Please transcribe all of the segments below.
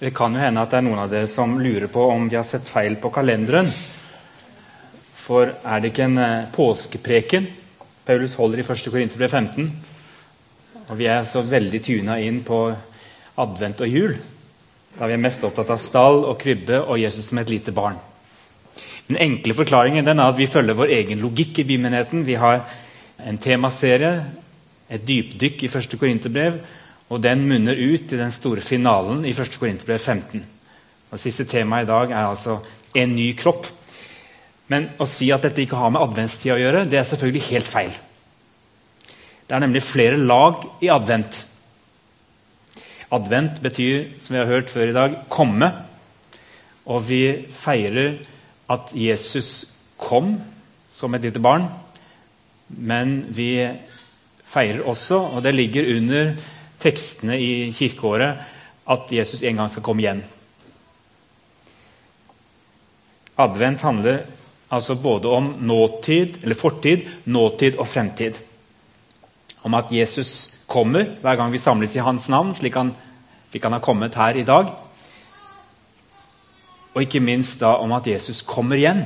Det kan jo hende at det er noen av dere som lurer på om vi har sett feil på kalenderen. For er det ikke en eh, påskepreken Paulus holder i 1. Korinterbrev 15? Og vi er så veldig tuna inn på advent og jul. Da vi er mest opptatt av stall og krybbe og Jesus som et lite barn. Den enkle forklaringen den er at vi følger vår egen logikk i bymenigheten. Vi har en temaserie, et dypdykk i 1. Korinterbrev, og den munner ut i den store finalen i 1. Korinterbrev 15. Og Siste tema i dag er altså 'en ny kropp'. Men å si at dette ikke har med adventstida å gjøre, det er selvfølgelig helt feil. Det er nemlig flere lag i advent. Advent betyr, som vi har hørt før i dag, 'komme'. Og vi feirer at Jesus kom som et lite barn. Men vi feirer også, og det ligger under tekstene i kirkeåret at Jesus en gang skal komme igjen. Advent handler altså både om nåtid, eller fortid, nåtid og fremtid. Om at Jesus kommer hver gang vi samles i hans navn, slik han, slik han har kommet her i dag. Og ikke minst da om at Jesus kommer igjen.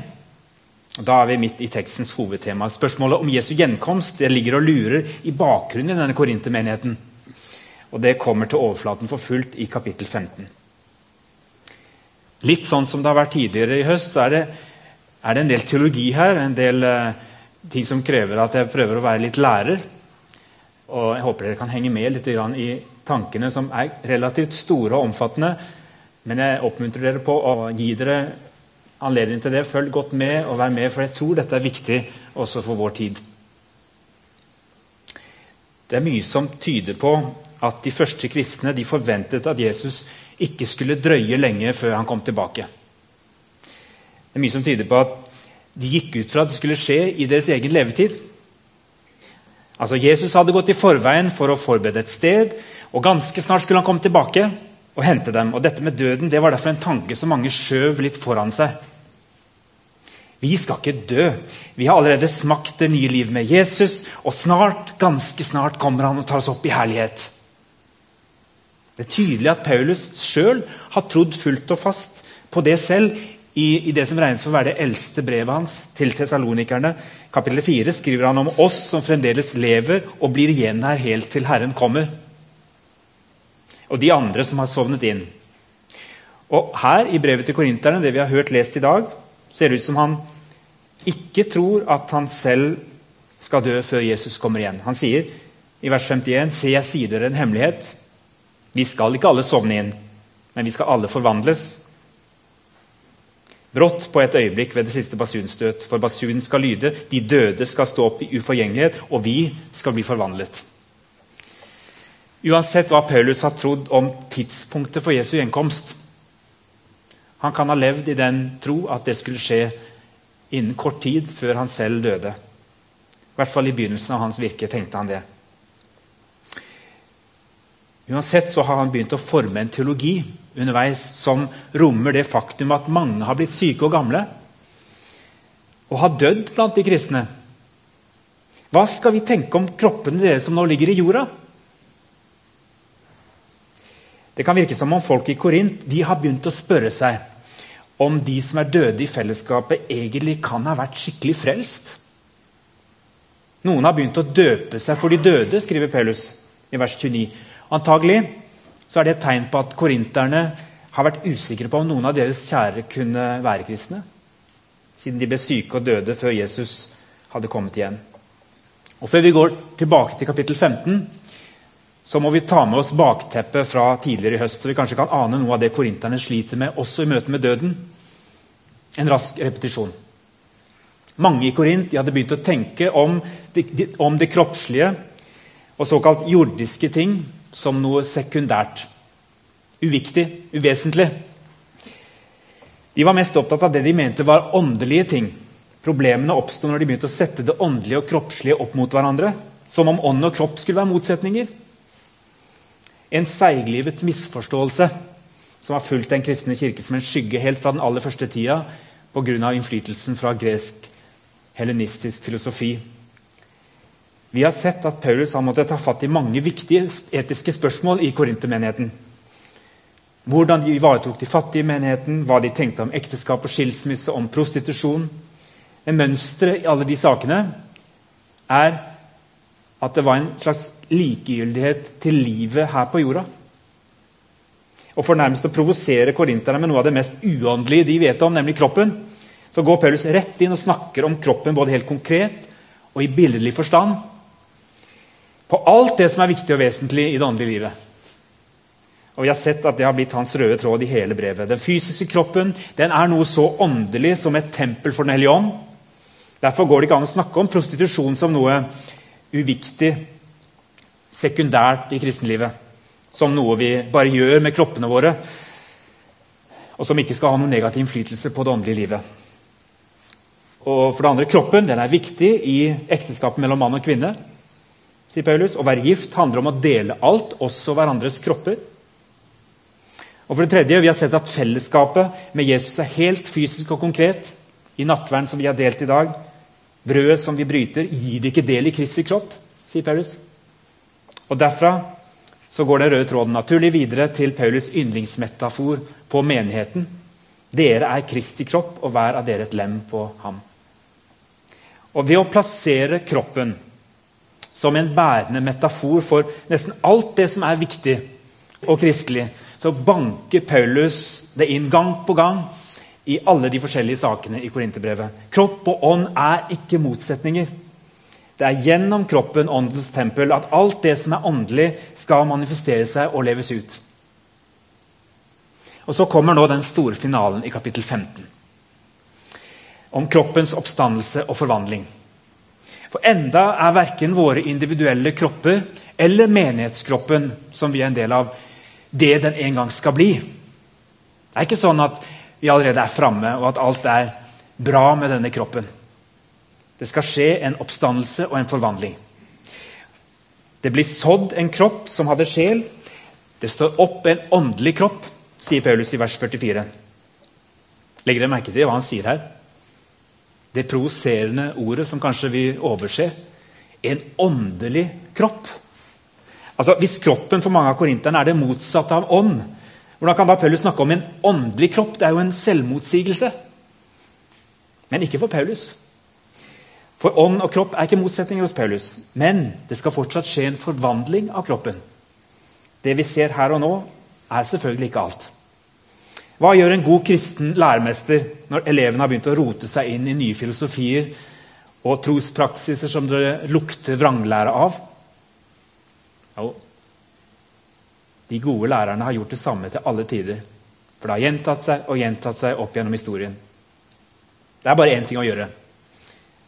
Da er vi midt i tekstens hovedtema. Spørsmålet om Jesu gjenkomst det ligger og lurer i bakgrunnen i denne korintermenigheten. Og det kommer til overflaten for fullt i kapittel 15. Litt sånn som det har vært tidligere i høst, så er det, er det en del teologi her. En del uh, ting som krever at jeg prøver å være litt lærer. Og jeg håper dere kan henge med litt i tankene som er relativt store og omfattende. Men jeg oppmuntrer dere på å gi dere anledning til det. Følg godt med og vær med, for jeg tror dette er viktig også for vår tid. Det er mye som tyder på at de første kristne de forventet at Jesus ikke skulle drøye lenge før han kom tilbake. Det er mye som tyder på at de gikk ut fra at det skulle skje i deres egen levetid. Altså Jesus hadde gått i forveien for å forberede et sted, og ganske snart skulle han komme tilbake og hente dem. Og Dette med døden det var derfor en tanke som mange skjøv litt foran seg. Vi skal ikke dø. Vi har allerede smakt det nye livet med Jesus, og snart, ganske snart kommer han og tar oss opp i herlighet. Det er tydelig at Paulus sjøl har trodd fullt og fast på det selv i, i det som regnes for å være det eldste brevet hans til tesalonikerne. Kapittel 4 skriver han om oss som fremdeles lever og blir igjen her helt til Herren kommer. Og de andre som har sovnet inn. Og Her i brevet til korinterne, det vi har hørt lest i dag, ser det ut som han ikke tror at han selv skal dø før Jesus kommer igjen. Han sier i vers 51.: Se, jeg sier dere en hemmelighet. Vi skal ikke alle sovne inn, men vi skal alle forvandles. Brått på et øyeblikk ved det siste basunstøt, for basunen skal lyde, de døde skal stå opp i uforgjengelighet, og vi skal bli forvandlet. Uansett hva Paulus har trodd om tidspunktet for Jesu gjenkomst Han kan ha levd i den tro at det skulle skje innen kort tid før han selv døde. I hvert fall i begynnelsen av hans virke tenkte han det. Uansett så har han begynt å forme en teologi underveis som rommer det faktum at mange har blitt syke og gamle og har dødd blant de kristne. Hva skal vi tenke om kroppene deres som nå ligger i jorda? Det kan virke som om folk i Korint har begynt å spørre seg om de som er døde i fellesskapet, egentlig kan ha vært skikkelig frelst. Noen har begynt å døpe seg for de døde, skriver Paulus i vers 29. Antagelig så er det et tegn på at korinterne har vært usikre på om noen av deres kjære kunne være kristne, siden de ble syke og døde før Jesus hadde kommet igjen. Og Før vi går tilbake til kapittel 15, så må vi ta med oss bakteppet fra tidligere i høst, så vi kanskje kan ane noe av det korinterne sliter med, også i møte med døden. En rask repetisjon. Mange i Korint hadde begynt å tenke om det, om det kroppslige og såkalt jordiske ting som noe sekundært. Uviktig, uvesentlig. De var mest opptatt av det de mente var åndelige ting. Problemene oppsto når de begynte å sette det åndelige og kroppslige opp mot hverandre. Som om ånd og kropp skulle være motsetninger. En seiglivet misforståelse som har fulgt den kristne kirke som en skygge helt fra den aller første tida pga. innflytelsen fra gresk helenistisk filosofi vi har sett at Paulus har måttet ta fatt i mange viktige etiske spørsmål i korintermenigheten. Hvordan de ivaretok de fattige i menigheten, hva de tenkte om ekteskap og skilsmisse, om prostitusjon. Men mønsteret i alle de sakene er at det var en slags likegyldighet til livet her på jorda. Og For nærmest å provosere korinterne med noe av det mest uåndelige de vet om, nemlig kroppen, så går Paulus rett inn og snakker om kroppen både helt konkret og i billedlig forstand. På alt det som er viktig og vesentlig i det åndelige livet. Og Vi har sett at det har blitt hans røde tråd i hele brevet. Den fysiske kroppen den er noe så åndelig som et tempel for Den hellige ånd. Derfor går det ikke an å snakke om prostitusjon som noe uviktig, sekundært i kristenlivet. Som noe vi bare gjør med kroppene våre, og som ikke skal ha noen negativ innflytelse på det åndelige livet. Og for det andre, Kroppen den er viktig i ekteskapet mellom mann og kvinne. Sier Paulus. Å være gift handler om å dele alt, også hverandres kropper. Og for det tredje, Vi har sett at fellesskapet med Jesus er helt fysisk og konkret. I nattverden som vi har delt i dag, brødet som vi bryter, gir det ikke del i Kristi kropp, sier Paulus. Og Derfra så går den røde tråden naturlig videre til Paulus yndlingsmetafor på menigheten. Dere er Kristi kropp, og hver av dere et lem på ham. Og Ved å plassere kroppen som en bærende metafor for nesten alt det som er viktig og kristelig, så banker Paulus det inn gang på gang i alle de forskjellige sakene i Korinterbrevet. Kropp og ånd er ikke motsetninger. Det er gjennom kroppen, åndens tempel, at alt det som er åndelig, skal manifestere seg og leves ut. Og Så kommer nå den store finalen i kapittel 15. Om kroppens oppstandelse og forvandling. For enda er verken våre individuelle kropper eller menighetskroppen som vi er en del av, det den en gang skal bli. Det er ikke sånn at vi allerede er framme, og at alt er bra med denne kroppen. Det skal skje en oppstandelse og en forvandling. Det blir sådd en kropp som hadde sjel. Det står opp en åndelig kropp, sier Paulus i vers 44. Legger dere merke til hva han sier her? Det provoserende ordet som kanskje vi overser. En åndelig kropp. Altså, Hvis kroppen for mange av korinterne er det motsatte av ånd, hvordan kan da Paulus snakke om en åndelig kropp? Det er jo en selvmotsigelse. Men ikke for Paulus. For ånd og kropp er ikke motsetninger hos Paulus. Men det skal fortsatt skje en forvandling av kroppen. Det vi ser her og nå, er selvfølgelig ikke alt. Hva gjør en god kristen læremester når elevene har begynt å rote seg inn i nye filosofier og trospraksiser som det lukter vranglære av? Jo, de gode lærerne har gjort det samme til alle tider. For det har gjentatt seg og gjentatt seg opp gjennom historien. Det er bare én ting å gjøre.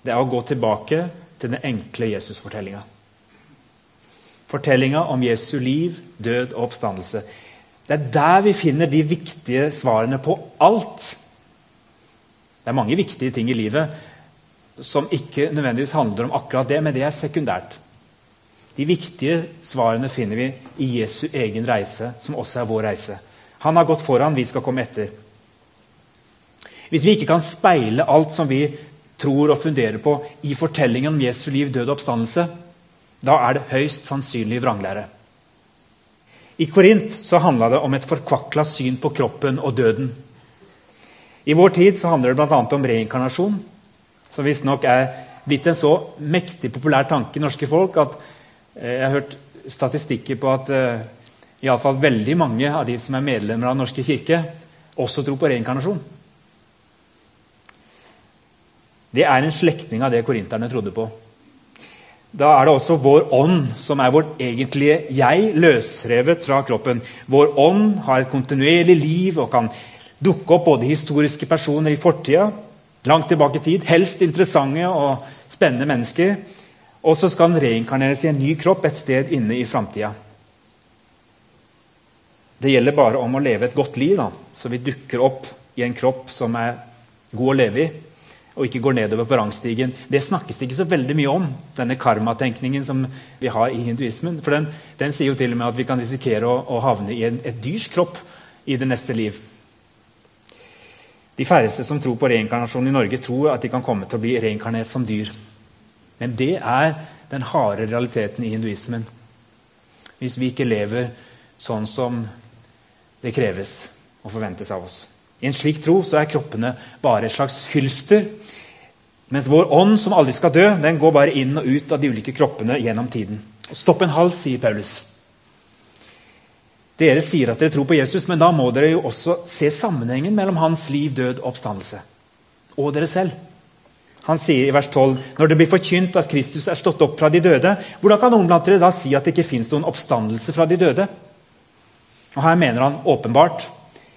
Det er å gå tilbake til den enkle Jesus-fortellinga. Fortellinga om Jesu liv, død og oppstandelse. Det er der vi finner de viktige svarene på alt. Det er mange viktige ting i livet som ikke nødvendigvis handler om akkurat det, men det er sekundært. De viktige svarene finner vi i Jesu egen reise, som også er vår reise. Han har gått foran, vi skal komme etter. Hvis vi ikke kan speile alt som vi tror og funderer på i fortellingen om Jesu liv, død og oppstandelse, da er det høyst sannsynlig vranglære. I Korint så handla det om et forkvakla syn på kroppen og døden. I vår tid så handler det bl.a. om reinkarnasjon, som visstnok er blitt en så mektig populær tanke i norske folk at Eh, jeg har hørt statistikker på at uh, i alle fall veldig mange av de som er medlemmer av Den norske kirke, også tror på reinkarnasjon. Det er en slektning av det korinterne trodde på. Da er det også vår ånd som er vårt egentlige jeg, løsrevet fra kroppen. Vår ånd har et kontinuerlig liv og kan dukke opp både historiske personer i fortida, langt tilbake i tid, helst interessante og spennende mennesker, og så skal den reinkarneres i en ny kropp et sted inne i framtida. Det gjelder bare om å leve et godt liv, da, så vi dukker opp i en kropp som er god å leve i, og ikke går nedover på rangstigen. Det snakkes det ikke så veldig mye om, denne karmatenkningen som vi har i hinduismen. For den, den, sier jo til og med at vi kan risikere å, å havne i en, et dyrs kropp i det neste liv. De færreste som tror på reinkarnasjon i Norge, tror at de kan komme til å bli reinkarnert som dyr. Men det er den harde realiteten i hinduismen. Hvis vi ikke lever sånn som det kreves og forventes av oss. I en slik tro så er kroppene bare et slags hylster, mens vår ånd, som aldri skal dø, den går bare inn og ut av de ulike kroppene gjennom tiden. Stopp en hals, sier Paulus. Dere sier at dere tror på Jesus, men da må dere jo også se sammenhengen mellom hans liv, død og oppstandelse. Og dere selv. Han sier i vers 12.: Når det blir forkynt at Kristus er stått opp fra de døde, hvordan kan noen blant dere da si at det ikke fins noen oppstandelse fra de døde? Og Her mener han åpenbart.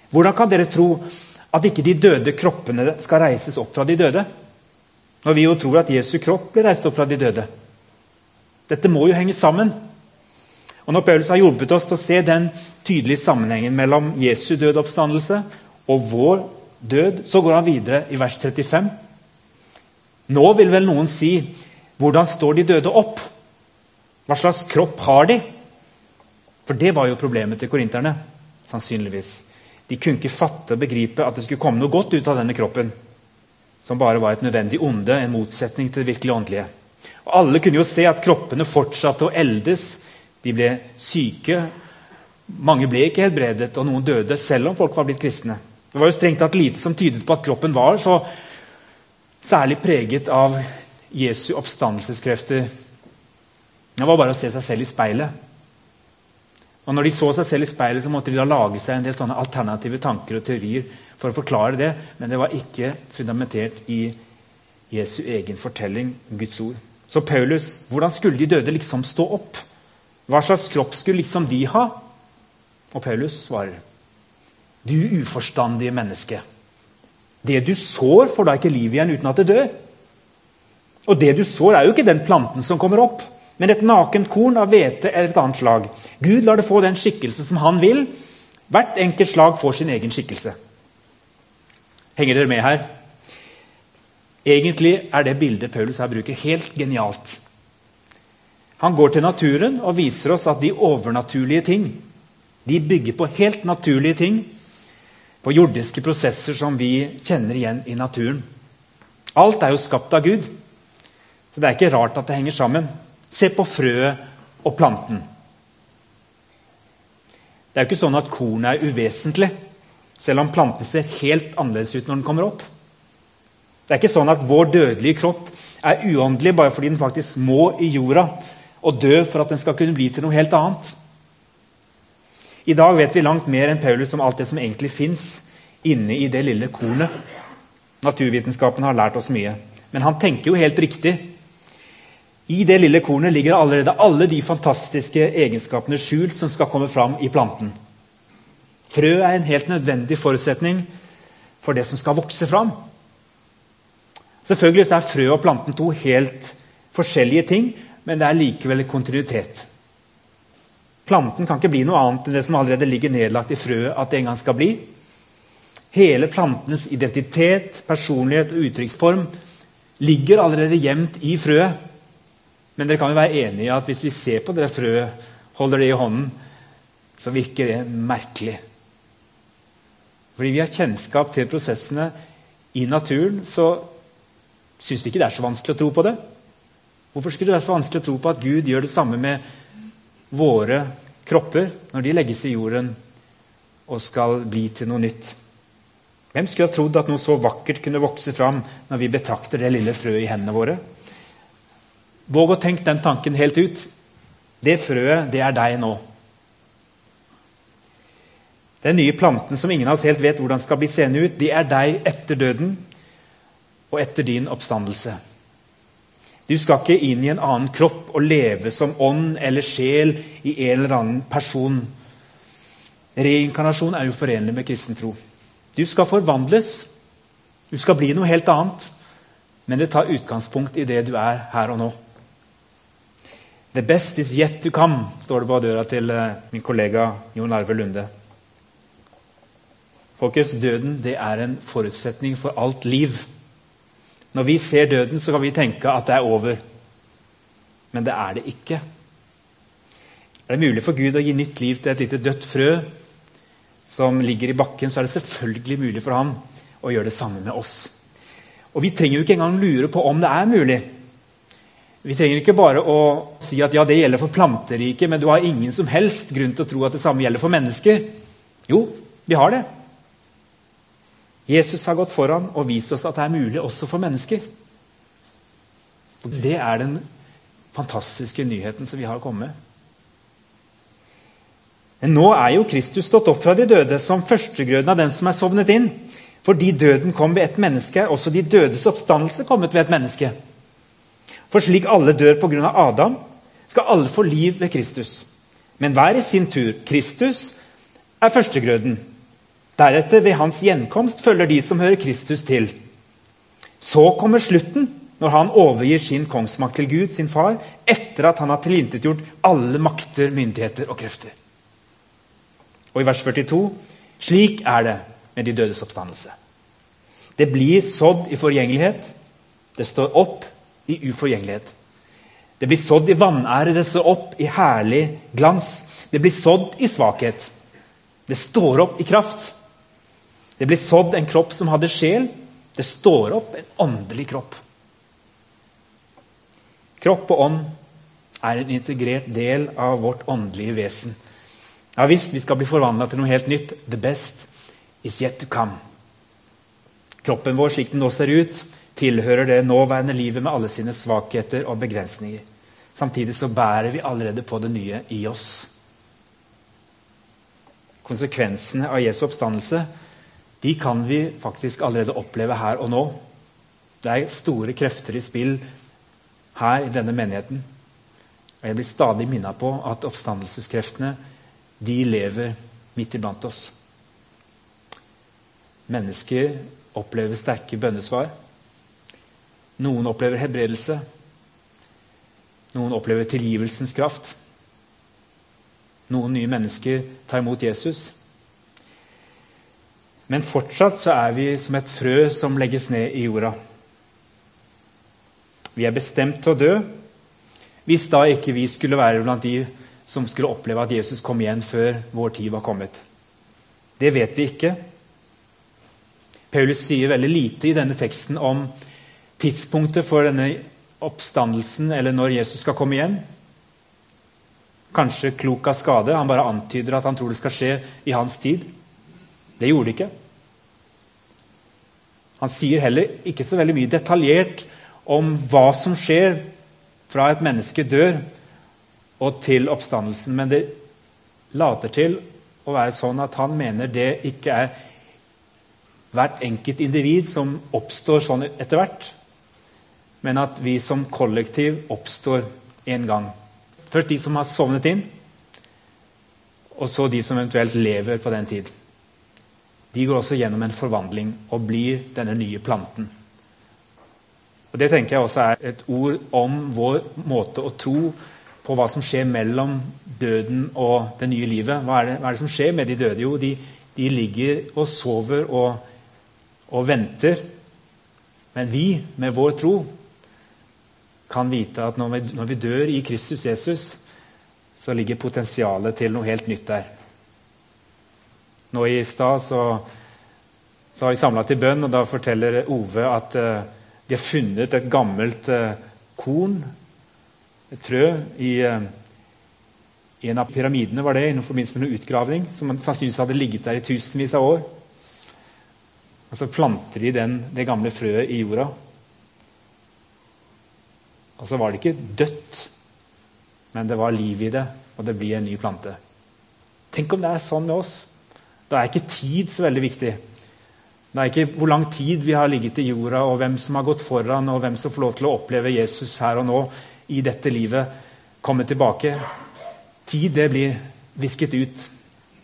Hvordan kan dere tro at ikke de døde kroppene skal reises opp fra de døde? Når vi jo tror at Jesu kropp blir reist opp fra de døde. Dette må jo henge sammen. Og Når Paulus har hjulpet oss til å se den tydelige sammenhengen mellom Jesu døde oppstandelse og vår død, så går han videre i vers 35. Nå vil vel noen si hvordan står de døde opp? Hva slags kropp har de? For det var jo problemet til korinterne. sannsynligvis. De kunne ikke fatte og begripe at det skulle komme noe godt ut av denne kroppen, som bare var et nødvendig onde, en motsetning til det virkelig åndelige. Og Alle kunne jo se at kroppene fortsatte å eldes. De ble syke. Mange ble ikke helbredet, og noen døde, selv om folk var blitt kristne. Det var jo strengt tatt lite som tydet på at kroppen var så særlig preget av Jesu oppstandelseskrefter. Det var bare å se seg selv i speilet. Og når de så seg selv i speilet, så måtte de da lage seg en del sånne alternative tanker og teorier for å forklare det, men det var ikke fundamentert i Jesu egen fortelling, Guds ord. Så Paulus, hvordan skulle de døde liksom stå opp? Hva slags kropp skulle liksom de ha? Og Paulus svarer, du uforstandige menneske. Det du sår, får da ikke liv igjen uten at det dør. Og det du sår, er jo ikke den planten som kommer opp, men et nakent korn av hvete eller et annet slag. Gud lar det få den skikkelse som han vil. Hvert enkelt slag får sin egen skikkelse. Henger dere med her? Egentlig er det bildet Paulus her bruker, helt genialt. Han går til naturen og viser oss at de overnaturlige ting de bygger på helt naturlige ting, på jordiske prosesser som vi kjenner igjen i naturen. Alt er jo skapt av Gud, så det er ikke rart at det henger sammen. Se på frøet og planten. Det er jo ikke sånn at kornet er uvesentlig, selv om planten ser helt annerledes ut når den kommer opp. Det er ikke sånn at vår dødelige kropp er uåndelig bare fordi den faktisk må i jorda og dø for at den skal kunne bli til noe helt annet. I dag vet vi langt mer enn Paulus om alt det som egentlig fins inne i det lille kornet. Naturvitenskapen har lært oss mye. Men han tenker jo helt riktig i det lille kornet ligger allerede alle de fantastiske egenskapene skjult som skal komme fram i planten. Frø er en helt nødvendig forutsetning for det som skal vokse fram. Selvfølgelig er frø og planten to helt forskjellige ting, men det er likevel kontinuitet. Planten kan ikke bli noe annet enn det som allerede ligger nedlagt i frøet at det en gang skal bli. Hele plantens identitet, personlighet og uttrykksform ligger allerede gjemt i frøet. Men dere kan jo være enige i at hvis vi ser på det frøet, holder det i hånden, så virker det merkelig. Fordi vi har kjennskap til prosessene i naturen, så syns vi ikke det er så vanskelig å tro på det. Hvorfor skulle det være så vanskelig å tro på at Gud gjør det samme med våre kropper når de legges i jorden og skal bli til noe nytt? Hvem skulle ha trodd at noe så vakkert kunne vokse fram når vi betrakter det lille frøet i hendene våre? Våg å tenke den tanken helt ut. Det frøet, det er deg nå. Den nye planten som ingen av oss helt vet hvordan skal bli seende ut, det er deg etter døden og etter din oppstandelse. Du skal ikke inn i en annen kropp og leve som ånd eller sjel i en eller annen person. Reinkarnasjon er uforenlig med kristen tro. Du skal forvandles. Du skal bli noe helt annet. Men det tar utgangspunkt i det du er her og nå. The best is yet to come, står det på døra til eh, min kollega Jon Arve Lunde. Folkens, Døden det er en forutsetning for alt liv. Når vi ser døden, så kan vi tenke at det er over. Men det er det ikke. Er det mulig for Gud å gi nytt liv til et lite dødt frø som ligger i bakken, så er det selvfølgelig mulig for ham å gjøre det samme med oss. Og Vi trenger jo ikke engang lure på om det er mulig. Vi trenger ikke bare å si at ja, det gjelder for planteriket, men du har ingen som helst grunn til å tro at det samme gjelder for mennesker. Jo, vi har det. Jesus har gått foran og vist oss at det er mulig også for mennesker. Det er den fantastiske nyheten som vi har kommet. Men nå er jo Kristus stått opp fra de døde som førstegrøden av dem som er sovnet inn. Fordi døden kom ved et menneske, er også de dødes oppstandelse kommet ved et menneske. For slik alle dør pga. Adam, skal alle få liv ved Kristus. Men hver i sin tur. Kristus er førstegrøden. Deretter, ved hans gjenkomst, følger de som hører Kristus til. Så kommer slutten, når han overgir sin kongsmakt til Gud, sin far, etter at han har tilintetgjort alle makter, myndigheter og krefter. Og i vers 42.: Slik er det med de dødes oppstandelse. Det blir sådd i forgjengelighet. Det står opp i uforgjengelighet. Det blir sådd i vanære, det står opp i herlig glans. Det blir sådd i svakhet. Det står opp i kraft. Det blir sådd en kropp som hadde sjel. Det står opp en åndelig kropp. Kropp og ånd er en integrert del av vårt åndelige vesen. Ja visst, vi skal bli forvandla til noe helt nytt. The best is yet to come. Kroppen vår slik den nå ser ut, tilhører det nåværende livet med alle sine svakheter og begrensninger. Samtidig så bærer vi allerede på det nye i oss. Konsekvensene av Jesu oppstandelse de kan vi faktisk allerede oppleve her og nå. Det er store krefter i spill her i denne menigheten. Og Jeg blir stadig minnet på at oppstandelseskreftene de lever midt iblant oss. Mennesker opplever sterke bønnesvar. Noen opplever hebredelse. Noen opplever tilgivelsens kraft. Noen nye mennesker tar imot Jesus. Men fortsatt så er vi som et frø som legges ned i jorda. Vi er bestemt til å dø hvis da ikke vi skulle være blant de som skulle oppleve at Jesus kom igjen før vår tid var kommet. Det vet vi ikke. Paulus sier veldig lite i denne teksten om tidspunktet for denne oppstandelsen, eller når Jesus skal komme igjen. Kanskje klok av skade. Han bare antyder at han tror det skal skje i hans tid. Det gjorde det ikke. Han sier heller ikke så veldig mye detaljert om hva som skjer fra et menneske dør og til oppstandelsen. Men det later til å være sånn at han mener det ikke er hvert enkelt individ som oppstår sånn etter hvert, men at vi som kollektiv oppstår en gang. Først de som har sovnet inn, og så de som eventuelt lever på den tid. De går også gjennom en forvandling og blir denne nye planten. Og Det tenker jeg også er et ord om vår måte å tro på hva som skjer mellom døden og det nye livet. Hva er det, hva er det som skjer med de døde? Jo, de, de ligger og sover og, og venter. Men vi, med vår tro, kan vite at når vi, når vi dør i Kristus Jesus, så ligger potensialet til noe helt nytt der. Nå i stad så, så, har vi samla til bønn, og da forteller Ove at uh, de har funnet et gammelt uh, korn, et frø, i, uh, en av pyramidene var det, i forbindelse med noen utgravning, som sannsynligvis hadde ligget der i tusenvis av år. Og Så planter de den, det gamle frøet i jorda. Og så var det ikke dødt, men det var liv i det, og det blir en ny plante. Tenk om det er sånn med oss. Da er ikke tid så veldig viktig. Det er ikke hvor lang tid vi har ligget i jorda, og hvem som har gått foran, og hvem som får lov til å oppleve Jesus her og nå i dette livet, komme tilbake. Tid det blir visket ut,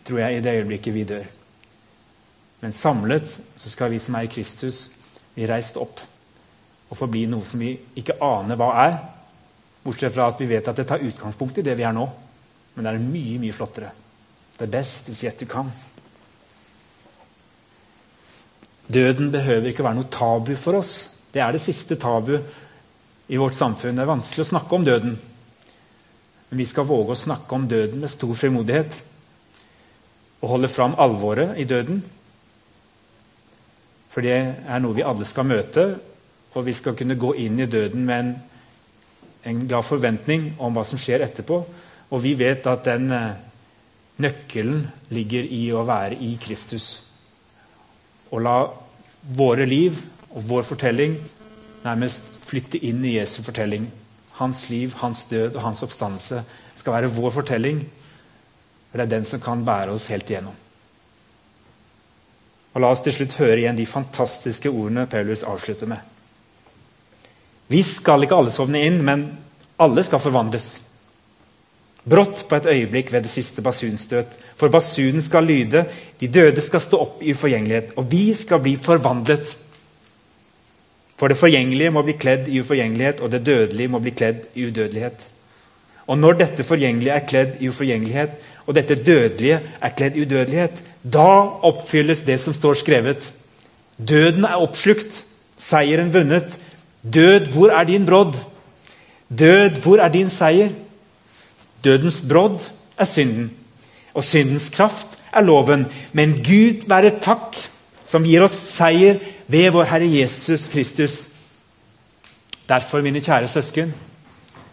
tror jeg, i det øyeblikket vi dør. Men samlet så skal vi som er i Kristus, bli reist opp og forbli noe som vi ikke aner hva er. Bortsett fra at vi vet at det tar utgangspunkt i det vi er nå. Men det er mye, mye flottere. The best is yet to come. Døden behøver ikke være noe tabu for oss. Det er det siste tabu i vårt samfunn. Det er vanskelig å snakke om døden. Men vi skal våge å snakke om døden med stor frimodighet. Og holde fram alvoret i døden. For det er noe vi alle skal møte, og vi skal kunne gå inn i døden med en, en glad forventning om hva som skjer etterpå. Og vi vet at den, eh, Nøkkelen ligger i å være i Kristus. Og la våre liv og vår fortelling nærmest flytte inn i Jesu fortelling. Hans liv, hans død og hans oppstandelse skal være vår fortelling. For det er den som kan bære oss helt igjennom. Og La oss til slutt høre igjen de fantastiske ordene Paulus avslutter med. Vi skal ikke alle sovne inn, men alle skal forvandles. Brått på et øyeblikk ved det siste basunstøt. For basunen skal lyde, de døde skal stå opp i uforgjengelighet, og vi skal bli forvandlet. For det forgjengelige må bli kledd i uforgjengelighet, og det dødelige må bli kledd i udødelighet. Og når dette forgjengelige er kledd i uforgjengelighet, og dette dødelige er kledd i udødelighet, da oppfylles det som står skrevet. Døden er oppslukt, seieren vunnet. Død, hvor er din brodd? Død, hvor er din seier? Dødens brodd er synden, og syndens kraft er loven. Men Gud være takk, som gir oss seier ved vår Herre Jesus Kristus. Derfor, mine kjære søsken,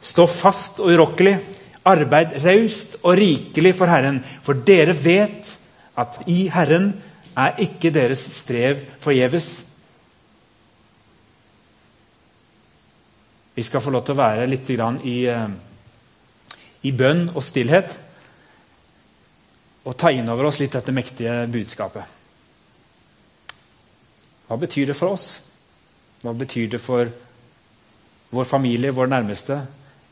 stå fast og urokkelig. Arbeid raust og rikelig for Herren, for dere vet at i Herren er ikke deres strev forgjeves. Vi skal få lov til å være litt i eh, i bønn og stillhet og ta inn over oss litt dette mektige budskapet. Hva betyr det for oss? Hva betyr det for vår familie, vår nærmeste,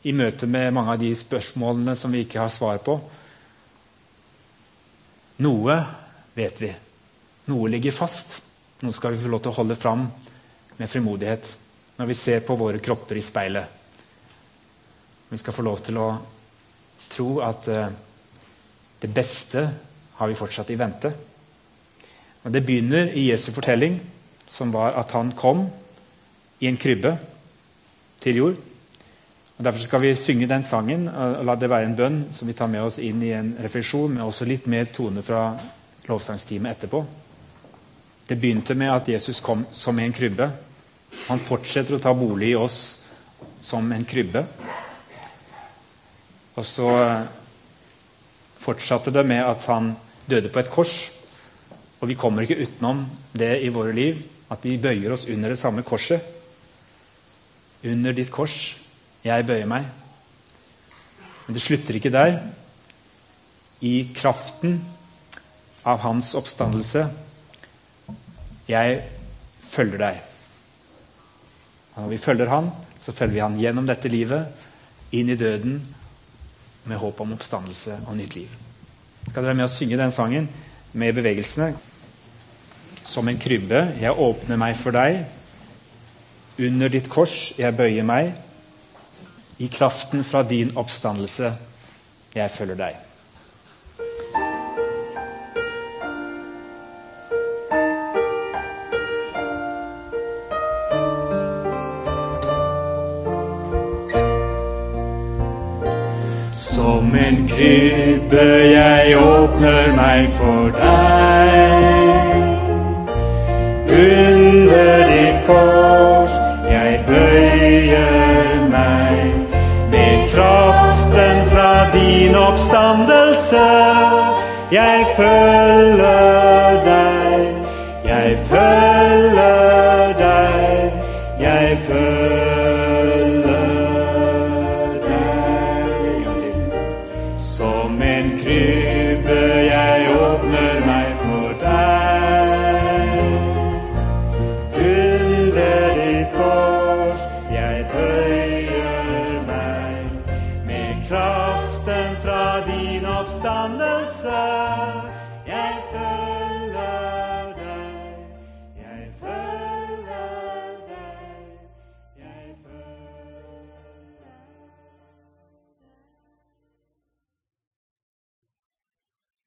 i møte med mange av de spørsmålene som vi ikke har svar på? Noe vet vi. Noe ligger fast. Noe skal vi få lov til å holde fram med frimodighet når vi ser på våre kropper i speilet. Vi skal få lov til å tro at uh, det beste har vi fortsatt i vente. Og Det begynner i Jesu fortelling, som var at han kom i en krybbe til jord. Og Derfor skal vi synge den sangen og la det være en bønn som vi tar med oss inn i en refleksjon, med også litt mer tone fra lovsangstimen etterpå. Det begynte med at Jesus kom som i en krybbe. Han fortsetter å ta bolig i oss som en krybbe. Og så fortsatte det med at han døde på et kors. Og vi kommer ikke utenom det i våre liv, at vi bøyer oss under det samme korset. Under ditt kors. Jeg bøyer meg. Men det slutter ikke der. I kraften av hans oppstandelse Jeg følger deg. Og når vi følger han, så følger vi han gjennom dette livet, inn i døden med håp om oppstandelse og nytt liv. Skal dere være med å synge den sangen med bevegelsene? Som en krybbe, jeg åpner meg for deg. Under ditt kors, jeg bøyer meg. I kraften fra din oppstandelse, jeg følger deg. En jeg åpner meg for deg. Under ditt kors, jeg bøyer meg. Med kraften fra din oppstandelse, jeg følger